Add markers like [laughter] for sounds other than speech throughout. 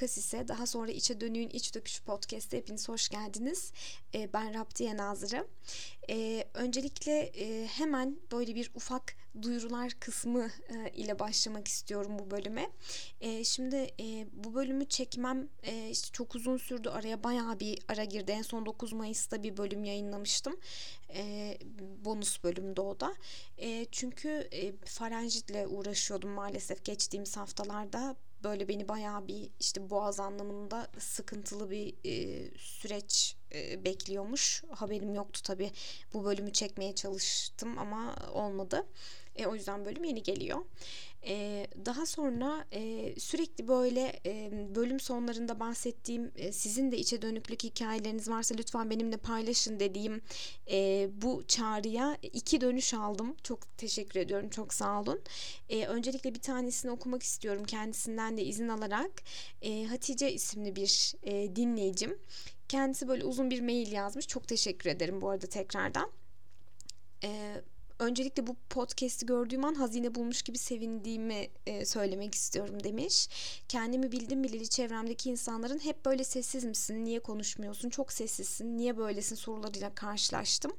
Öncelikle Akasis'e, daha sonra İçe Dönüğün İç Döküşü Podcast'e hepiniz hoş geldiniz. Ee, ben Raptiye Nazırı. Ee, öncelikle e, hemen böyle bir ufak duyurular kısmı e, ile başlamak istiyorum bu bölüme. E, şimdi e, bu bölümü çekmem e, işte çok uzun sürdü. Araya bayağı bir ara girdi. En son 9 Mayıs'ta bir bölüm yayınlamıştım. E, bonus bölümde o da. E, çünkü e, farenjitle uğraşıyordum maalesef geçtiğimiz haftalarda böyle beni bayağı bir işte boğaz anlamında sıkıntılı bir e, süreç e, bekliyormuş. Haberim yoktu tabii. Bu bölümü çekmeye çalıştım ama olmadı. E, o yüzden bölüm yeni geliyor. E, daha sonra e, sürekli böyle e, bölüm sonlarında bahsettiğim e, sizin de içe dönüklük hikayeleriniz varsa lütfen benimle paylaşın dediğim e, bu çağrıya iki dönüş aldım. Çok teşekkür ediyorum. Çok sağ olun. E, öncelikle bir tanesini okumak istiyorum. Kendisinden de izin alarak. E, Hatice isimli bir e, dinleyicim. Kendisi böyle uzun bir mail yazmış. Çok teşekkür ederim bu arada tekrardan. Ee, öncelikle bu podcast'i gördüğüm an hazine bulmuş gibi sevindiğimi e, söylemek istiyorum demiş. Kendimi bildim bileli çevremdeki insanların hep böyle sessiz misin, niye konuşmuyorsun, çok sessizsin, niye böylesin sorularıyla karşılaştım.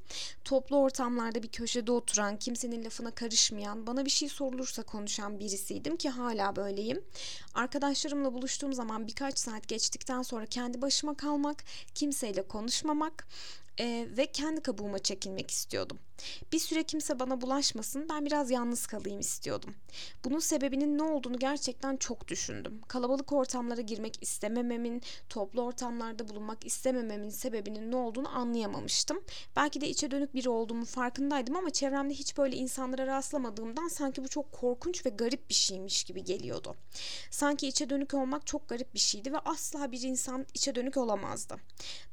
Toplu ortamlarda bir köşede oturan, kimsenin lafına karışmayan, bana bir şey sorulursa konuşan birisiydim ki hala böyleyim. Arkadaşlarımla buluştuğum zaman birkaç saat geçtikten sonra kendi başıma kalmak, kimseyle konuşmamak, e, ve kendi kabuğuma çekilmek istiyordum. Bir süre kimse bana bulaşmasın, ben biraz yalnız kalayım istiyordum. Bunun sebebinin ne olduğunu gerçekten çok düşündüm. Kalabalık ortamlara girmek istemememin, toplu ortamlarda bulunmak istemememin sebebinin ne olduğunu anlayamamıştım. Belki de içe dönük biri olduğumu farkındaydım ama çevremde hiç böyle insanlara rastlamadığımdan sanki bu çok korkunç ve garip bir şeymiş gibi geliyordu. Sanki içe dönük olmak çok garip bir şeydi ve asla bir insan içe dönük olamazdı.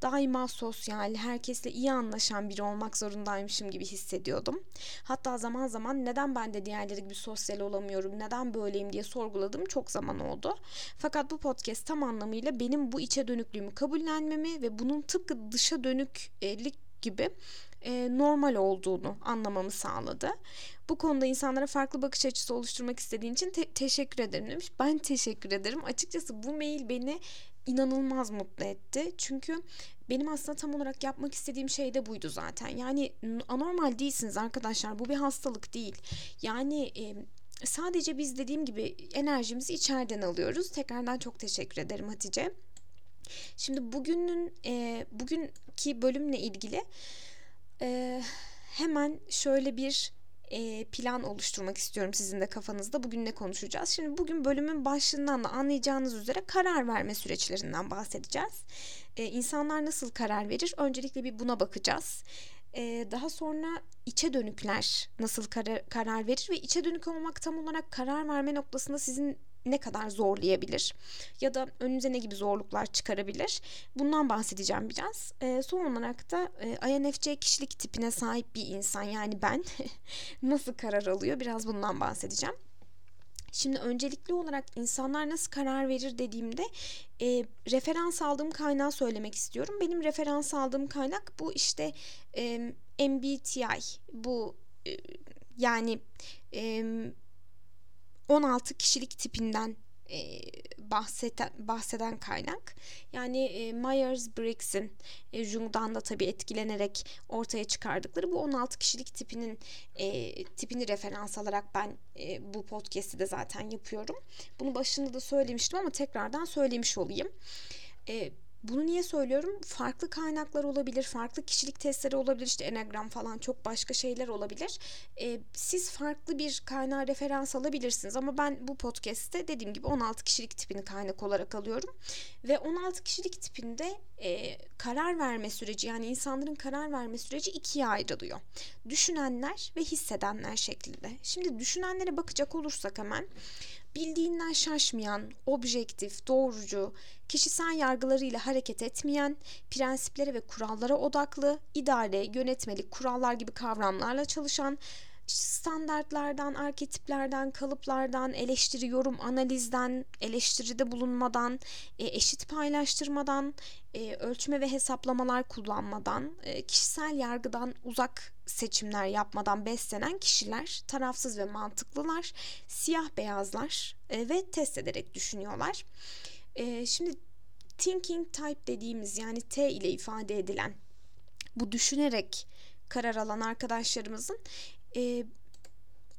Daima sosyal, herkesle iyi anlaşan biri olmak zorundaymışım gibi hissediyordum. Hatta zaman zaman neden ben de diğerleri gibi sosyal olamıyorum, neden böyleyim diye sorguladığım çok zaman oldu. Fakat bu podcast tam anlamıyla benim bu içe dönüklüğümü kabullenmemi ve bunun tıpkı dışa dönüklik gibi e, normal olduğunu anlamamı sağladı. Bu konuda insanlara farklı bakış açısı oluşturmak istediğin için te- teşekkür ederim demiş. Ben teşekkür ederim. Açıkçası bu mail beni inanılmaz mutlu etti. Çünkü benim aslında tam olarak yapmak istediğim şey de buydu zaten. Yani anormal değilsiniz arkadaşlar. Bu bir hastalık değil. Yani e, sadece biz dediğim gibi enerjimizi içeriden alıyoruz. Tekrardan çok teşekkür ederim Hatice. Şimdi bugünün e, bugünkü bölümle ilgili e, hemen şöyle bir plan oluşturmak istiyorum sizin de kafanızda. Bugün ne konuşacağız? Şimdi bugün bölümün başlığından da anlayacağınız üzere karar verme süreçlerinden bahsedeceğiz. E, insanlar nasıl karar verir? Öncelikle bir buna bakacağız. Daha sonra içe dönükler nasıl karar verir ve içe dönük olmak tam olarak karar verme noktasında sizin ne kadar zorlayabilir ya da önünüze ne gibi zorluklar çıkarabilir bundan bahsedeceğim biraz. E, son olarak da e, INFC kişilik tipine sahip bir insan yani ben [laughs] nasıl karar alıyor biraz bundan bahsedeceğim. Şimdi öncelikli olarak insanlar nasıl karar verir dediğimde e, referans aldığım kaynağı söylemek istiyorum. Benim referans aldığım kaynak bu işte e, MBTI bu e, yani e, 16 kişilik tipinden e, bahseden, bahseden kaynak. Yani e, Myers-Briggs'in e, Jung'dan da tabii etkilenerek ortaya çıkardıkları bu 16 kişilik tipinin e, tipini referans alarak ben e, bu podcast'i de zaten yapıyorum. Bunu başında da söylemiştim ama tekrardan söylemiş olayım. E, bunu niye söylüyorum? Farklı kaynaklar olabilir, farklı kişilik testleri olabilir, işte enagram falan çok başka şeyler olabilir. Ee, siz farklı bir kaynağı referans alabilirsiniz ama ben bu podcast'te dediğim gibi 16 kişilik tipini kaynak olarak alıyorum. Ve 16 kişilik tipinde e, karar verme süreci yani insanların karar verme süreci ikiye ayrılıyor. Düşünenler ve hissedenler şeklinde. Şimdi düşünenlere bakacak olursak hemen bildiğinden şaşmayan, objektif, doğrucu, kişisel yargılarıyla hareket etmeyen, prensiplere ve kurallara odaklı, idare, yönetmelik, kurallar gibi kavramlarla çalışan, standartlardan, arketiplerden, kalıplardan, eleştiri, yorum, analizden, eleştiride bulunmadan, e, eşit paylaştırmadan, e, ölçme ve hesaplamalar kullanmadan, e, kişisel yargıdan uzak seçimler yapmadan beslenen kişiler tarafsız ve mantıklılar, siyah beyazlar ve test ederek düşünüyorlar. Şimdi thinking type dediğimiz yani T ile ifade edilen bu düşünerek karar alan arkadaşlarımızın e,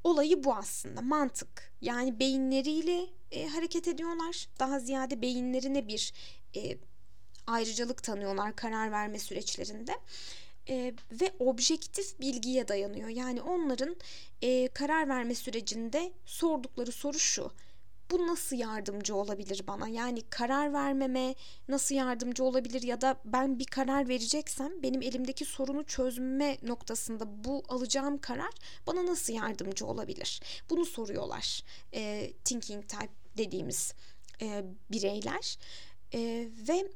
olayı bu aslında mantık. Yani beyinleriyle e, hareket ediyorlar. Daha ziyade beyinlerine bir e, ayrıcalık tanıyorlar karar verme süreçlerinde. E, ve objektif bilgiye dayanıyor. Yani onların e, karar verme sürecinde sordukları soru şu bu nasıl yardımcı olabilir bana? Yani karar vermeme nasıl yardımcı olabilir ya da ben bir karar vereceksem benim elimdeki sorunu çözme noktasında bu alacağım karar bana nasıl yardımcı olabilir? Bunu soruyorlar e, thinking type dediğimiz e, bireyler e, ve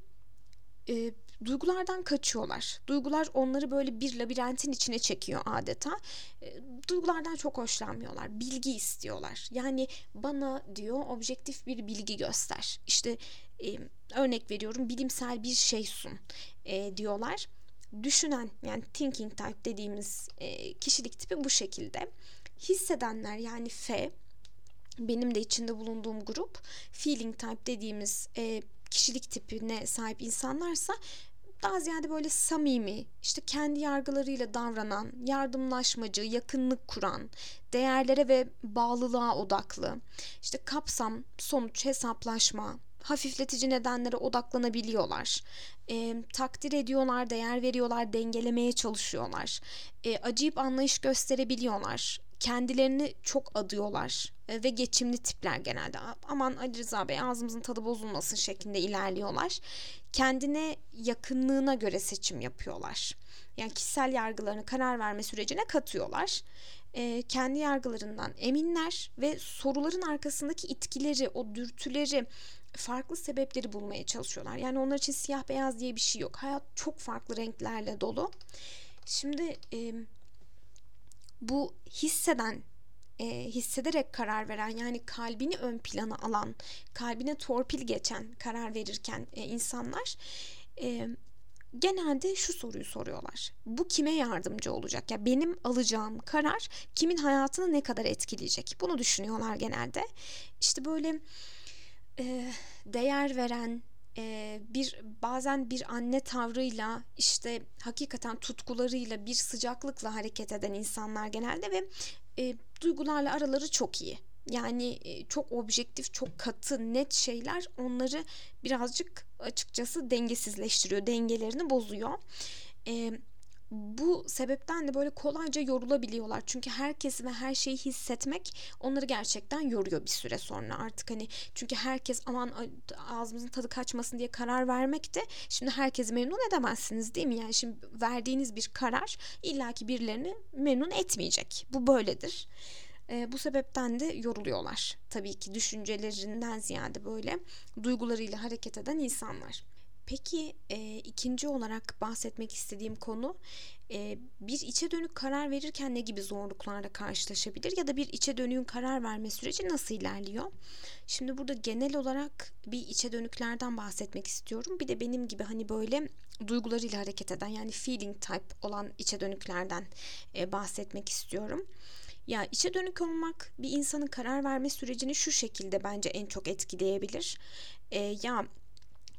e, duygulardan kaçıyorlar. Duygular onları böyle bir labirentin içine çekiyor adeta. E, duygulardan çok hoşlanmıyorlar. Bilgi istiyorlar. Yani bana diyor objektif bir bilgi göster. İşte e, örnek veriyorum bilimsel bir şey sun e, diyorlar. Düşünen yani thinking type dediğimiz e, kişilik tipi bu şekilde. Hissedenler yani F benim de içinde bulunduğum grup feeling type dediğimiz e, kişilik tipine sahip insanlarsa daha ziyade böyle samimi, işte kendi yargılarıyla davranan, yardımlaşmacı, yakınlık kuran, değerlere ve bağlılığa odaklı, işte kapsam, sonuç, hesaplaşma, hafifletici nedenlere odaklanabiliyorlar. E, takdir ediyorlar, değer veriyorlar, dengelemeye çalışıyorlar. E, acayip anlayış gösterebiliyorlar kendilerini çok adıyorlar e, ve geçimli tipler genelde. Aman Ali Rıza Bey ağzımızın tadı bozulmasın şeklinde ilerliyorlar. Kendine yakınlığına göre seçim yapıyorlar. Yani kişisel yargılarını karar verme sürecine katıyorlar. E, kendi yargılarından eminler ve soruların arkasındaki itkileri, o dürtüleri, farklı sebepleri bulmaya çalışıyorlar. Yani onlar için siyah beyaz diye bir şey yok. Hayat çok farklı renklerle dolu. Şimdi e, bu hisseden e, hissederek karar veren yani kalbini ön plana alan kalbine torpil geçen karar verirken e, insanlar e, genelde şu soruyu soruyorlar. Bu kime yardımcı olacak? Ya benim alacağım karar kimin hayatını ne kadar etkileyecek? Bunu düşünüyorlar genelde. İşte böyle e, değer veren, e, bir bazen bir anne tavrıyla işte hakikaten tutkularıyla bir sıcaklıkla hareket eden insanlar genelde ve e, duygularla araları çok iyi. Yani e, çok objektif, çok katı, net şeyler onları birazcık açıkçası dengesizleştiriyor, dengelerini bozuyor. E, bu sebepten de böyle kolayca yorulabiliyorlar. Çünkü herkesi ve her şeyi hissetmek onları gerçekten yoruyor bir süre sonra. Artık hani çünkü herkes aman ağzımızın tadı kaçmasın diye karar vermek de şimdi herkesi memnun edemezsiniz değil mi? Yani şimdi verdiğiniz bir karar illaki birilerini memnun etmeyecek. Bu böyledir. E, bu sebepten de yoruluyorlar. Tabii ki düşüncelerinden ziyade böyle duygularıyla hareket eden insanlar. Peki e, ikinci olarak bahsetmek istediğim konu e, bir içe dönük karar verirken ne gibi zorluklarla karşılaşabilir ya da bir içe dönüğün karar verme süreci nasıl ilerliyor? Şimdi burada genel olarak bir içe dönüklerden bahsetmek istiyorum. Bir de benim gibi hani böyle duygularıyla hareket eden yani feeling type olan içe dönüklerden e, bahsetmek istiyorum. Ya içe dönük olmak bir insanın karar verme sürecini şu şekilde bence en çok etkileyebilir. E, ya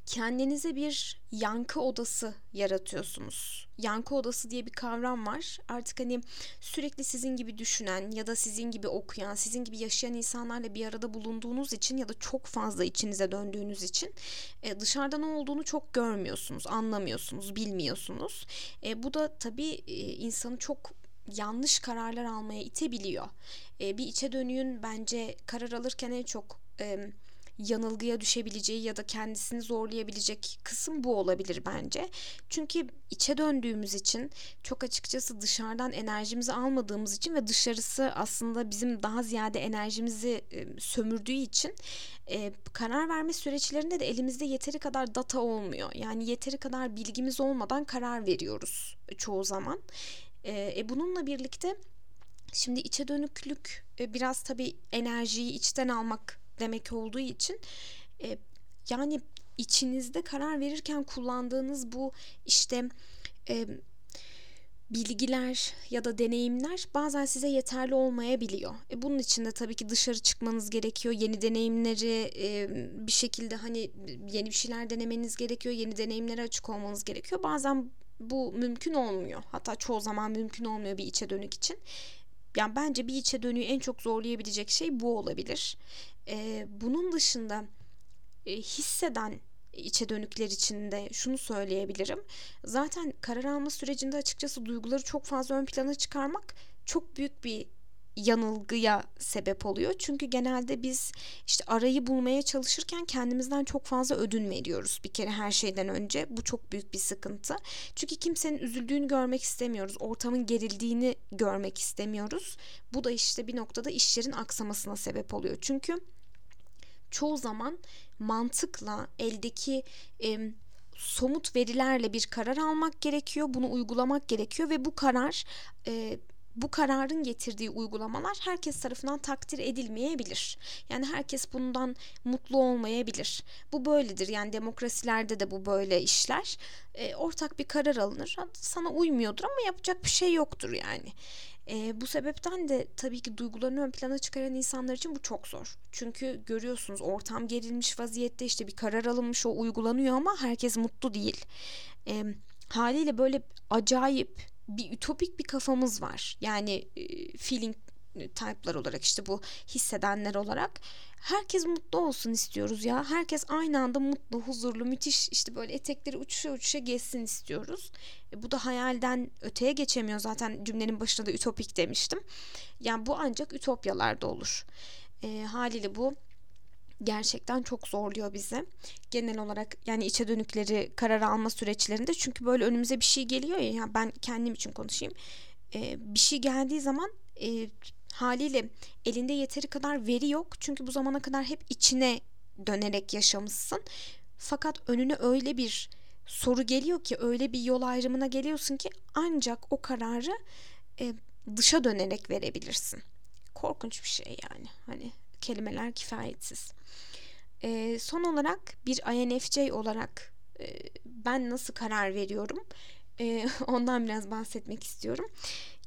kendinize bir yankı odası yaratıyorsunuz. Yankı odası diye bir kavram var. Artık hani sürekli sizin gibi düşünen ya da sizin gibi okuyan, sizin gibi yaşayan insanlarla bir arada bulunduğunuz için ya da çok fazla içinize döndüğünüz için e, dışarıda ne olduğunu çok görmüyorsunuz, anlamıyorsunuz, bilmiyorsunuz. E, bu da tabii e, insanı çok yanlış kararlar almaya itebiliyor. E, bir içe dönüğün bence karar alırken en çok yanılgıya düşebileceği ya da kendisini zorlayabilecek kısım bu olabilir bence. Çünkü içe döndüğümüz için çok açıkçası dışarıdan enerjimizi almadığımız için ve dışarısı aslında bizim daha ziyade enerjimizi e, sömürdüğü için e, karar verme süreçlerinde de elimizde yeteri kadar data olmuyor. Yani yeteri kadar bilgimiz olmadan karar veriyoruz çoğu zaman. E, e bununla birlikte Şimdi içe dönüklük e, biraz tabii enerjiyi içten almak demek olduğu için e, yani içinizde karar verirken kullandığınız bu işte e, bilgiler ya da deneyimler bazen size yeterli olmayabiliyor. E bunun için de tabii ki dışarı çıkmanız gerekiyor. Yeni deneyimleri e, bir şekilde hani yeni bir şeyler denemeniz gerekiyor. Yeni deneyimlere açık olmanız gerekiyor. Bazen bu mümkün olmuyor. Hatta çoğu zaman mümkün olmuyor bir içe dönük için. Yani bence bir içe dönüğü en çok zorlayabilecek şey bu olabilir. E, bunun dışında e, hisseden içe dönükler için de şunu söyleyebilirim. Zaten karar alma sürecinde açıkçası duyguları çok fazla ön plana çıkarmak çok büyük bir yanılgıya sebep oluyor. Çünkü genelde biz işte arayı bulmaya çalışırken kendimizden çok fazla ödün veriyoruz bir kere her şeyden önce. Bu çok büyük bir sıkıntı. Çünkü kimsenin üzüldüğünü görmek istemiyoruz. Ortamın gerildiğini görmek istemiyoruz. Bu da işte bir noktada işlerin aksamasına sebep oluyor. Çünkü çoğu zaman mantıkla eldeki e, somut verilerle bir karar almak gerekiyor. Bunu uygulamak gerekiyor ve bu karar e, bu kararın getirdiği uygulamalar herkes tarafından takdir edilmeyebilir. Yani herkes bundan mutlu olmayabilir. Bu böyledir. Yani demokrasilerde de bu böyle işler. E, ortak bir karar alınır. Sana uymuyordur ama yapacak bir şey yoktur yani. E, bu sebepten de tabii ki duygularını ön plana çıkaran insanlar için bu çok zor. Çünkü görüyorsunuz ortam gerilmiş vaziyette işte bir karar alınmış o uygulanıyor ama herkes mutlu değil. E, haliyle böyle acayip bir ütopik bir kafamız var. Yani e, feeling type'lar olarak işte bu hissedenler olarak herkes mutlu olsun istiyoruz ya. Herkes aynı anda mutlu, huzurlu, müthiş işte böyle etekleri uçuşa uçuşa geçsin istiyoruz. E, bu da hayalden öteye geçemiyor zaten cümlenin başında da ütopik demiştim. Yani bu ancak ütopyalarda olur. E, haliyle bu gerçekten çok zorluyor bizi. Genel olarak yani içe dönükleri karar alma süreçlerinde çünkü böyle önümüze bir şey geliyor ya yani ben kendim için konuşayım. E, bir şey geldiği zaman e, haliyle elinde yeteri kadar veri yok. Çünkü bu zamana kadar hep içine dönerek yaşamışsın. Fakat önüne öyle bir soru geliyor ki öyle bir yol ayrımına geliyorsun ki ancak o kararı e, dışa dönerek verebilirsin. Korkunç bir şey yani. Hani kelimeler kifayetsiz. E, son olarak bir INFJ olarak e, ben nasıl karar veriyorum? E, [laughs] ondan biraz bahsetmek istiyorum.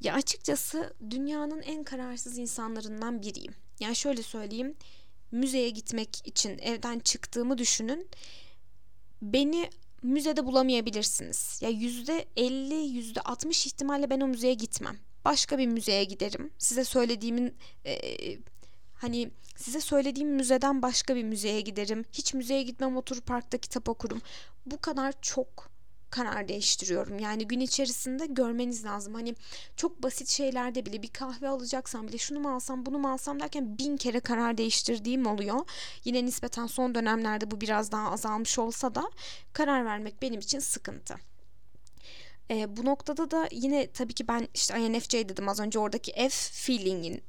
Ya açıkçası dünyanın en kararsız insanlarından biriyim. Yani şöyle söyleyeyim. Müzeye gitmek için evden çıktığımı düşünün. Beni müzede bulamayabilirsiniz. Ya yüzde elli, yüzde altmış ihtimalle ben o müzeye gitmem. Başka bir müzeye giderim. Size söylediğimin e, hani size söylediğim müzeden başka bir müzeye giderim. Hiç müzeye gitmem oturup parkta kitap okurum. Bu kadar çok karar değiştiriyorum. Yani gün içerisinde görmeniz lazım. Hani çok basit şeylerde bile bir kahve alacaksam bile şunu mu alsam bunu mu alsam derken bin kere karar değiştirdiğim oluyor. Yine nispeten son dönemlerde bu biraz daha azalmış olsa da karar vermek benim için sıkıntı. E, bu noktada da yine tabii ki ben işte INFJ dedim az önce oradaki F feeling'in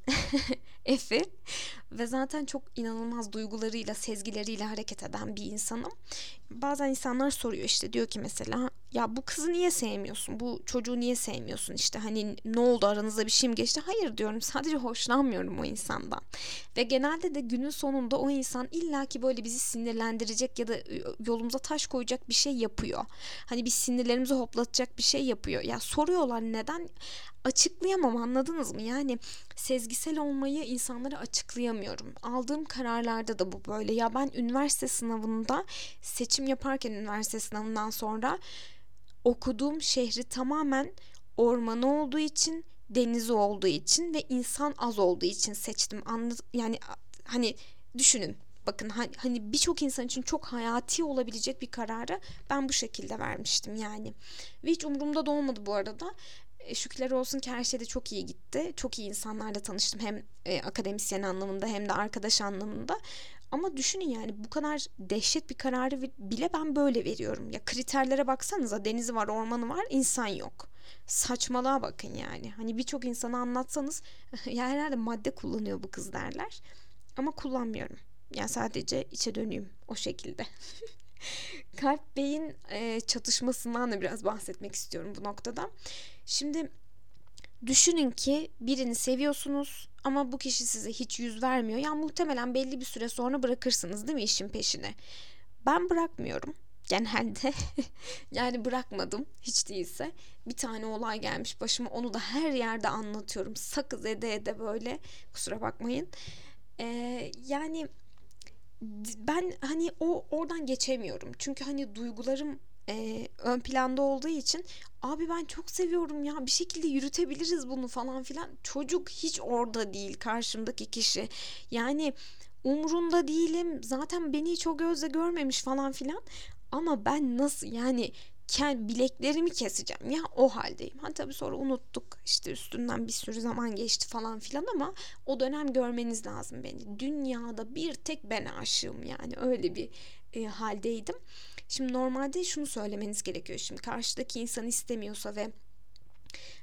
[laughs] F'i ve zaten çok inanılmaz duygularıyla, sezgileriyle hareket eden bir insanım. Bazen insanlar soruyor işte diyor ki mesela ya bu kızı niye sevmiyorsun? Bu çocuğu niye sevmiyorsun? İşte hani ne oldu aranızda bir şey mi geçti? Hayır diyorum sadece hoşlanmıyorum o insandan. Ve genelde de günün sonunda o insan illaki böyle bizi sinirlendirecek ya da yolumuza taş koyacak bir şey yapıyor. Hani biz sinirlerimizi hoplatacak bir şey yapıyor. Ya soruyorlar neden? açıklayamam anladınız mı? Yani sezgisel olmayı insanlara açıklayamıyorum. Aldığım kararlarda da bu böyle. Ya ben üniversite sınavında seçim yaparken üniversite sınavından sonra okuduğum şehri tamamen ormanı olduğu için, denizi olduğu için ve insan az olduğu için seçtim. Anlad yani hani düşünün bakın hani birçok insan için çok hayati olabilecek bir kararı ben bu şekilde vermiştim yani. Ve hiç umurumda da olmadı bu arada. E, şükürler olsun ki her şeyde çok iyi gitti. Çok iyi insanlarla tanıştım hem e, akademisyen anlamında hem de arkadaş anlamında. Ama düşünün yani bu kadar dehşet bir kararı bile ben böyle veriyorum. Ya kriterlere baksanıza denizi var, ormanı var, insan yok. Saçmalığa bakın yani. Hani birçok insana anlatsanız [laughs] ya herhalde madde kullanıyor bu kız derler. Ama kullanmıyorum. Yani sadece içe dönüyüm o şekilde. [laughs] Kalp beyin e, çatışmasından da biraz bahsetmek istiyorum bu noktada. Şimdi Düşünün ki birini seviyorsunuz ama bu kişi size hiç yüz vermiyor. Yani muhtemelen belli bir süre sonra bırakırsınız değil mi işin peşine? Ben bırakmıyorum genelde. [laughs] yani bırakmadım hiç değilse. Bir tane olay gelmiş başıma onu da her yerde anlatıyorum. Sakız ede ede böyle kusura bakmayın. Ee, yani ben hani o oradan geçemiyorum. Çünkü hani duygularım e, ön planda olduğu için abi ben çok seviyorum ya bir şekilde yürütebiliriz bunu falan filan. Çocuk hiç orada değil karşımdaki kişi. Yani umrunda değilim zaten beni hiç gözle görmemiş falan filan. Ama ben nasıl yani kendi bileklerimi keseceğim ya o haldeyim. Ha tabii sonra unuttuk işte üstünden bir sürü zaman geçti falan filan ama o dönem görmeniz lazım beni. Dünyada bir tek ben aşığım yani öyle bir e, haldeydim. Şimdi normalde şunu söylemeniz gerekiyor. Şimdi karşıdaki insan istemiyorsa ve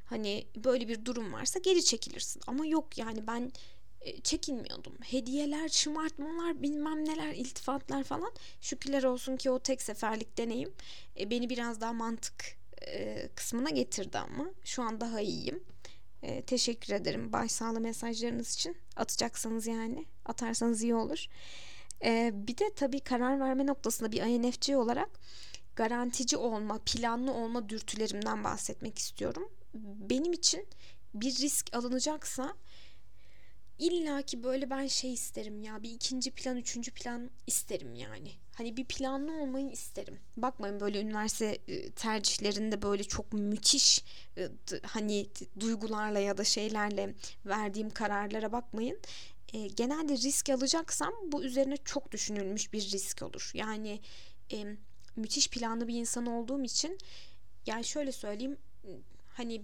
hani böyle bir durum varsa geri çekilirsin. Ama yok yani ben e, çekinmiyordum. Hediyeler, şımartmalar, bilmem neler, iltifatlar falan. Şükürler olsun ki o tek seferlik deneyim e, beni biraz daha mantık e, kısmına getirdi ama şu an daha iyiyim. Teşekkür ederim başsağlığı mesajlarınız için. Atacaksanız yani atarsanız iyi olur. E, bir de tabii karar verme noktasında bir INFC olarak garantici olma, planlı olma dürtülerimden bahsetmek istiyorum. Benim için bir risk alınacaksa İlla ki böyle ben şey isterim ya bir ikinci plan üçüncü plan isterim yani. Hani bir planlı olmayı isterim. Bakmayın böyle üniversite tercihlerinde böyle çok müthiş hani duygularla ya da şeylerle verdiğim kararlara bakmayın. E, genelde risk alacaksam bu üzerine çok düşünülmüş bir risk olur. Yani e, müthiş planlı bir insan olduğum için yani şöyle söyleyeyim hani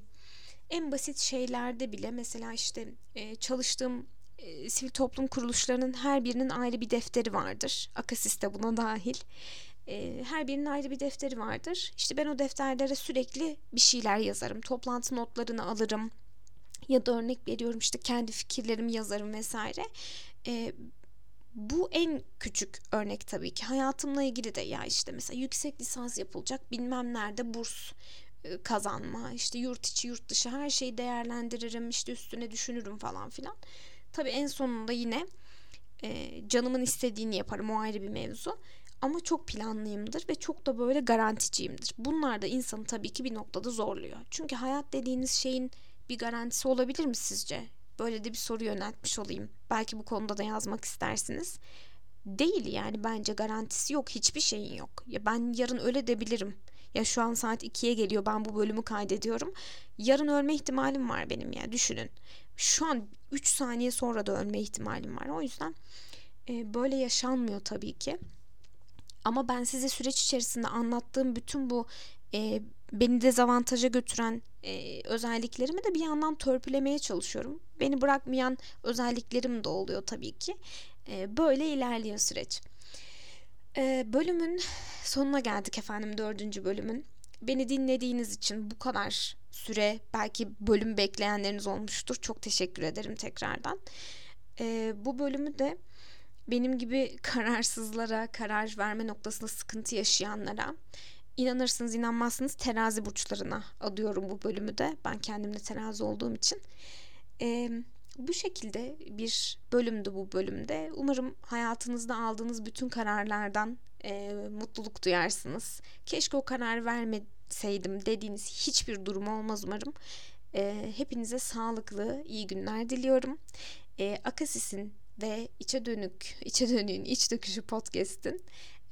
en basit şeylerde bile mesela işte e, çalıştığım e, sivil toplum kuruluşlarının her birinin ayrı bir defteri vardır. Akasis de buna dahil. E, her birinin ayrı bir defteri vardır. İşte ben o defterlere sürekli bir şeyler yazarım. Toplantı notlarını alırım. Ya da örnek veriyorum işte kendi fikirlerimi yazarım vesaire. E, bu en küçük örnek tabii ki. Hayatımla ilgili de ya işte mesela yüksek lisans yapılacak bilmem nerede burs kazanma işte yurt içi yurt dışı her şeyi değerlendiririm işte üstüne düşünürüm falan filan. Tabii en sonunda yine e, canımın istediğini yaparım o ayrı bir mevzu. Ama çok planlıyımdır ve çok da böyle garanticiyimdir. Bunlar da insanı tabii ki bir noktada zorluyor. Çünkü hayat dediğiniz şeyin bir garantisi olabilir mi sizce? Böyle de bir soru yöneltmiş olayım. Belki bu konuda da yazmak istersiniz. Değil yani bence garantisi yok. Hiçbir şeyin yok. Ya ben yarın öyle de bilirim. Ya şu an saat 2'ye geliyor ben bu bölümü kaydediyorum. Yarın ölme ihtimalim var benim ya düşünün. Şu an 3 saniye sonra da ölme ihtimalim var. O yüzden e, böyle yaşanmıyor tabii ki. Ama ben size süreç içerisinde anlattığım bütün bu e, beni dezavantaja götüren e, özelliklerimi de bir yandan törpülemeye çalışıyorum. Beni bırakmayan özelliklerim de oluyor tabii ki. E, böyle ilerliyor süreç. E, bölümün sonuna geldik efendim dördüncü bölümün. Beni dinlediğiniz için bu kadar süre belki bölüm bekleyenleriniz olmuştur. Çok teşekkür ederim tekrardan. E, bu bölümü de benim gibi kararsızlara, karar verme noktasında sıkıntı yaşayanlara, inanırsınız inanmazsınız terazi burçlarına adıyorum bu bölümü de. Ben kendimde terazi olduğum için. E, bu şekilde bir bölümdü bu bölümde. Umarım hayatınızda aldığınız bütün kararlardan e, mutluluk duyarsınız. Keşke o karar vermeseydim dediğiniz hiçbir durum olmaz umarım. E, hepinize sağlıklı, iyi günler diliyorum. E, Akasis'in ve içe dönük, içe dönüğün iç döküşü podcast'in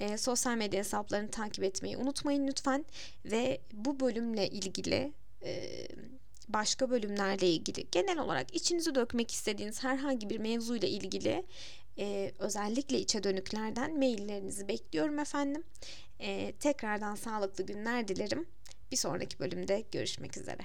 e, sosyal medya hesaplarını takip etmeyi unutmayın lütfen. Ve bu bölümle ilgili e, başka bölümlerle ilgili genel olarak içinizi dökmek istediğiniz herhangi bir mevzuyla ilgili e, özellikle içe dönüklerden maillerinizi bekliyorum efendim. E, tekrardan sağlıklı günler dilerim. Bir sonraki bölümde görüşmek üzere.